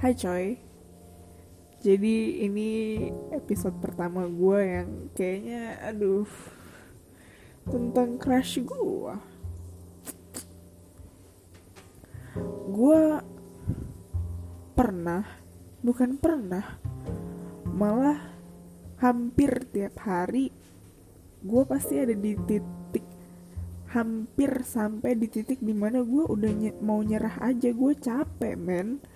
Hai coy. Jadi ini episode pertama gue yang kayaknya aduh Tentang crush gue Gue pernah Bukan pernah Malah hampir tiap hari Gue pasti ada di titik Hampir sampai di titik di mana gue udah nye mau nyerah aja. Gue capek men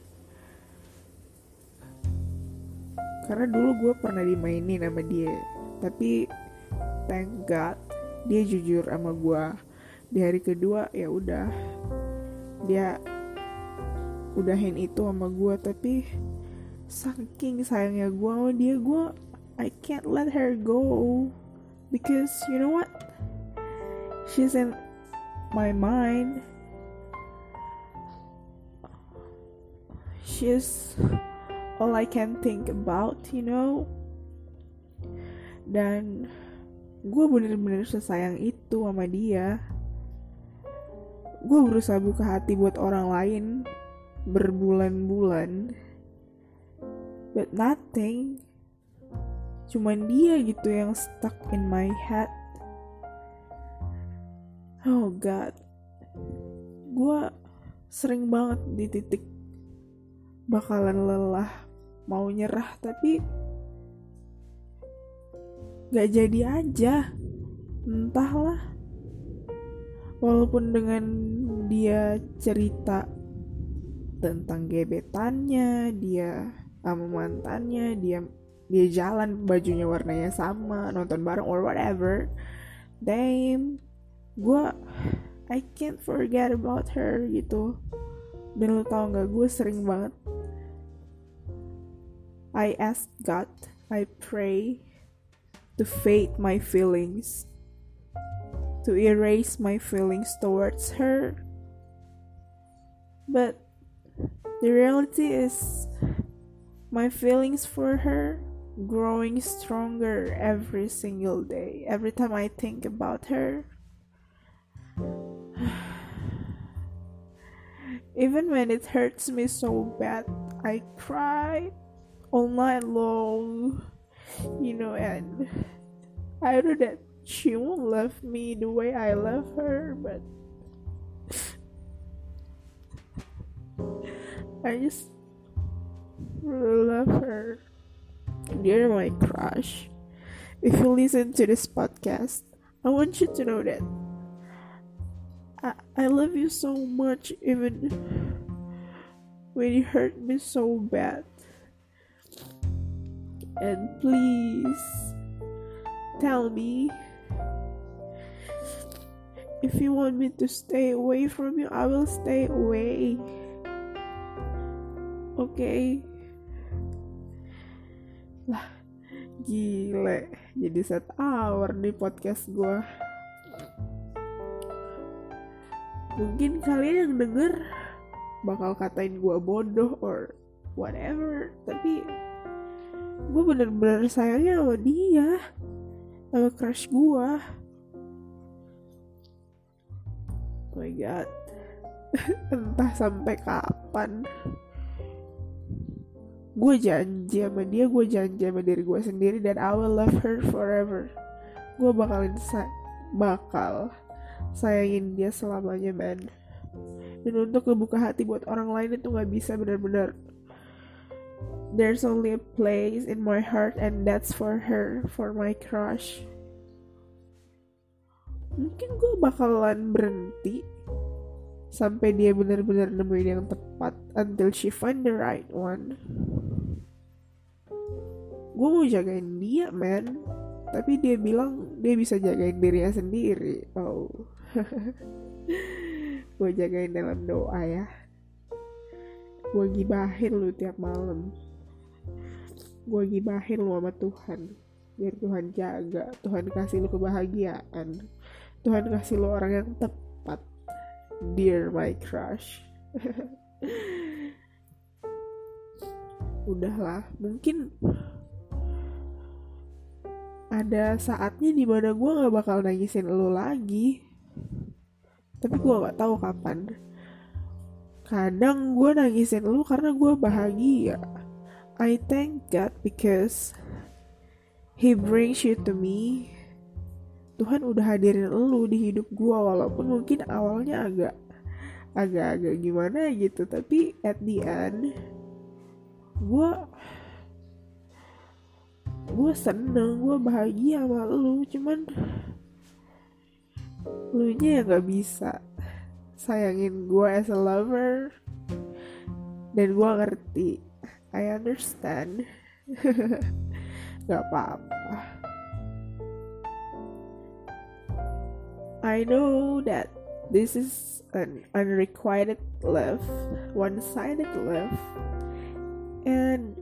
karena dulu gue pernah dimainin sama dia. Tapi thank God dia jujur sama gue di hari kedua ya udah. Dia udahin itu sama gue tapi saking sayangnya gue sama dia gue I can't let her go. Because you know what? She's in my mind. She's all I can think about, you know. Dan gue bener-bener sesayang itu sama dia. Gue berusaha buka hati buat orang lain berbulan-bulan, but nothing. Cuman dia gitu yang stuck in my head. Oh God, gue sering banget di titik bakalan lelah mau nyerah tapi gak jadi aja. Entahlah. Walaupun dengan dia cerita tentang gebetannya dia sama mantannya dia dia jalan bajunya warnanya sama nonton bareng or whatever. Damn gue I can't forget about her gitu. Dan lo tau gak gue sering banget I ask God, I pray to fade my feelings, to erase my feelings towards her. But the reality is, my feelings for her growing stronger every single day. Every time I think about her, even when it hurts me so bad, I cry all night long, you know, and I know that she won't love me the way I love her, but I just really love her. You're my crush. If you listen to this podcast, I want you to know that I, I love you so much, even when you hurt me so bad. And please tell me if you want me to stay away from you, I will stay away. Okay? Lah, gile. Jadi set hour di podcast gue. Mungkin kalian yang denger bakal katain gue bodoh or whatever. Tapi gue bener-bener sayangnya sama dia. Sama crush gue. Oh my god. Entah sampai kapan. Gue janji sama dia, gue janji sama diri gue sendiri dan I will love her forever. Gue bakalin sa bakal sayangin dia selamanya, man. Dan untuk ngebuka hati buat orang lain itu gak bisa benar-benar. There's only a place in my heart and that's for her, for my crush. Mungkin gue bakalan berhenti sampai dia benar-benar nemuin yang tepat until she find the right one. Gue mau jagain dia, man. Tapi dia bilang dia bisa jagain dirinya sendiri. Oh. gue jagain dalam doa ya. Gue gibahin lu tiap malam. Gue gibahin lu sama Tuhan. Biar Tuhan jaga. Tuhan kasih lu kebahagiaan. Tuhan kasih lu orang yang tepat. Dear my crush. Udahlah, mungkin ada saatnya di mana gue gak bakal nangisin lo lagi. Tapi gue gak tahu kapan. kadang gue nangisin lu karena gue bahagia I thank God because He brings you to me. Tuhan udah hadirin lu di hidup gue walaupun mungkin awalnya agak agak-agak gimana gitu tapi at the end gue gue seneng gue bahagia sama lu. Cuman lu nya yang gak bisa sayangin gue as a lover. Dan gue ngerti I understand gak apa-apa I know that this is an unrequited love, one sided love, and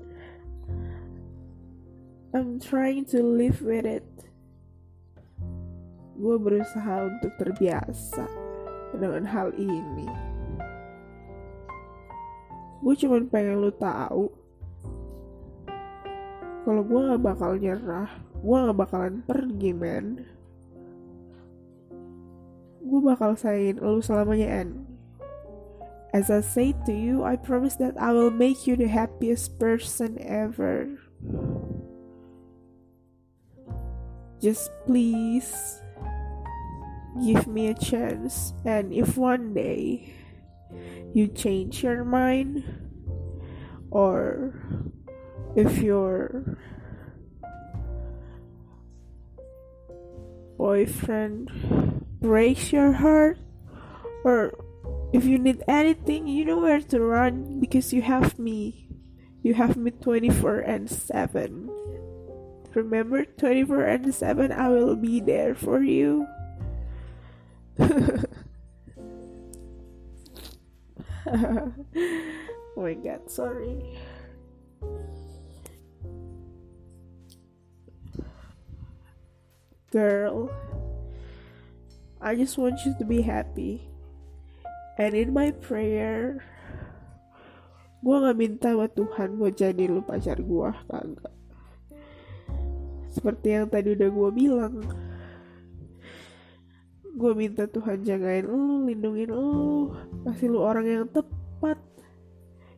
I'm trying to live with it. Gue berusaha untuk terbiasa dengan hal ini. Gue cuma pengen lu tahu kalau gue gak bakal nyerah, gue gak bakalan pergi, men gue bakal sayangin lu selamanya and As I say to you, I promise that I will make you the happiest person ever. Just please give me a chance. And if one day you change your mind, or if your boyfriend breaks your heart or if you need anything you know where to run because you have me. You have me 24 and 7 remember 24 and 7 i will be there for you. Oh my god sorry girl I just want you to be happy. And in my prayer, gue gak minta buat Tuhan buat jadi lu pacar gue, kagak. Seperti yang tadi udah gue bilang, gue minta Tuhan jagain lu, lindungin lu, kasih lu orang yang tepat,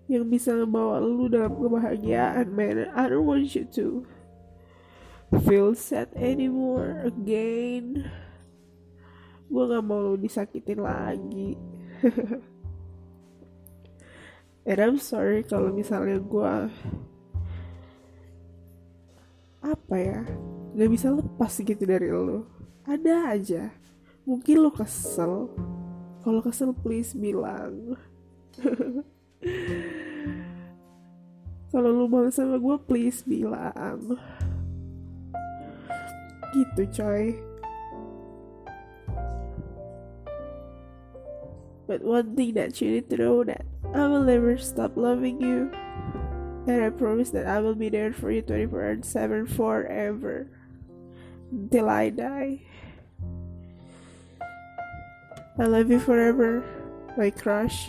yang bisa ngebawa lu dalam kebahagiaan, man. I don't want you to feel sad anymore again. Gue gak mau lo disakitin lagi. And I'm sorry kalau misalnya gue apa ya gak bisa lepas gitu dari lo. Ada aja. Mungkin lo kesel. Kalau kesel please bilang. Kalau lo mau sama gue please bilang gitu coy But one thing that you need to know that I will never stop loving you. And I promise that I will be there for you 24 7 forever. Until I die. I love you forever, my crush.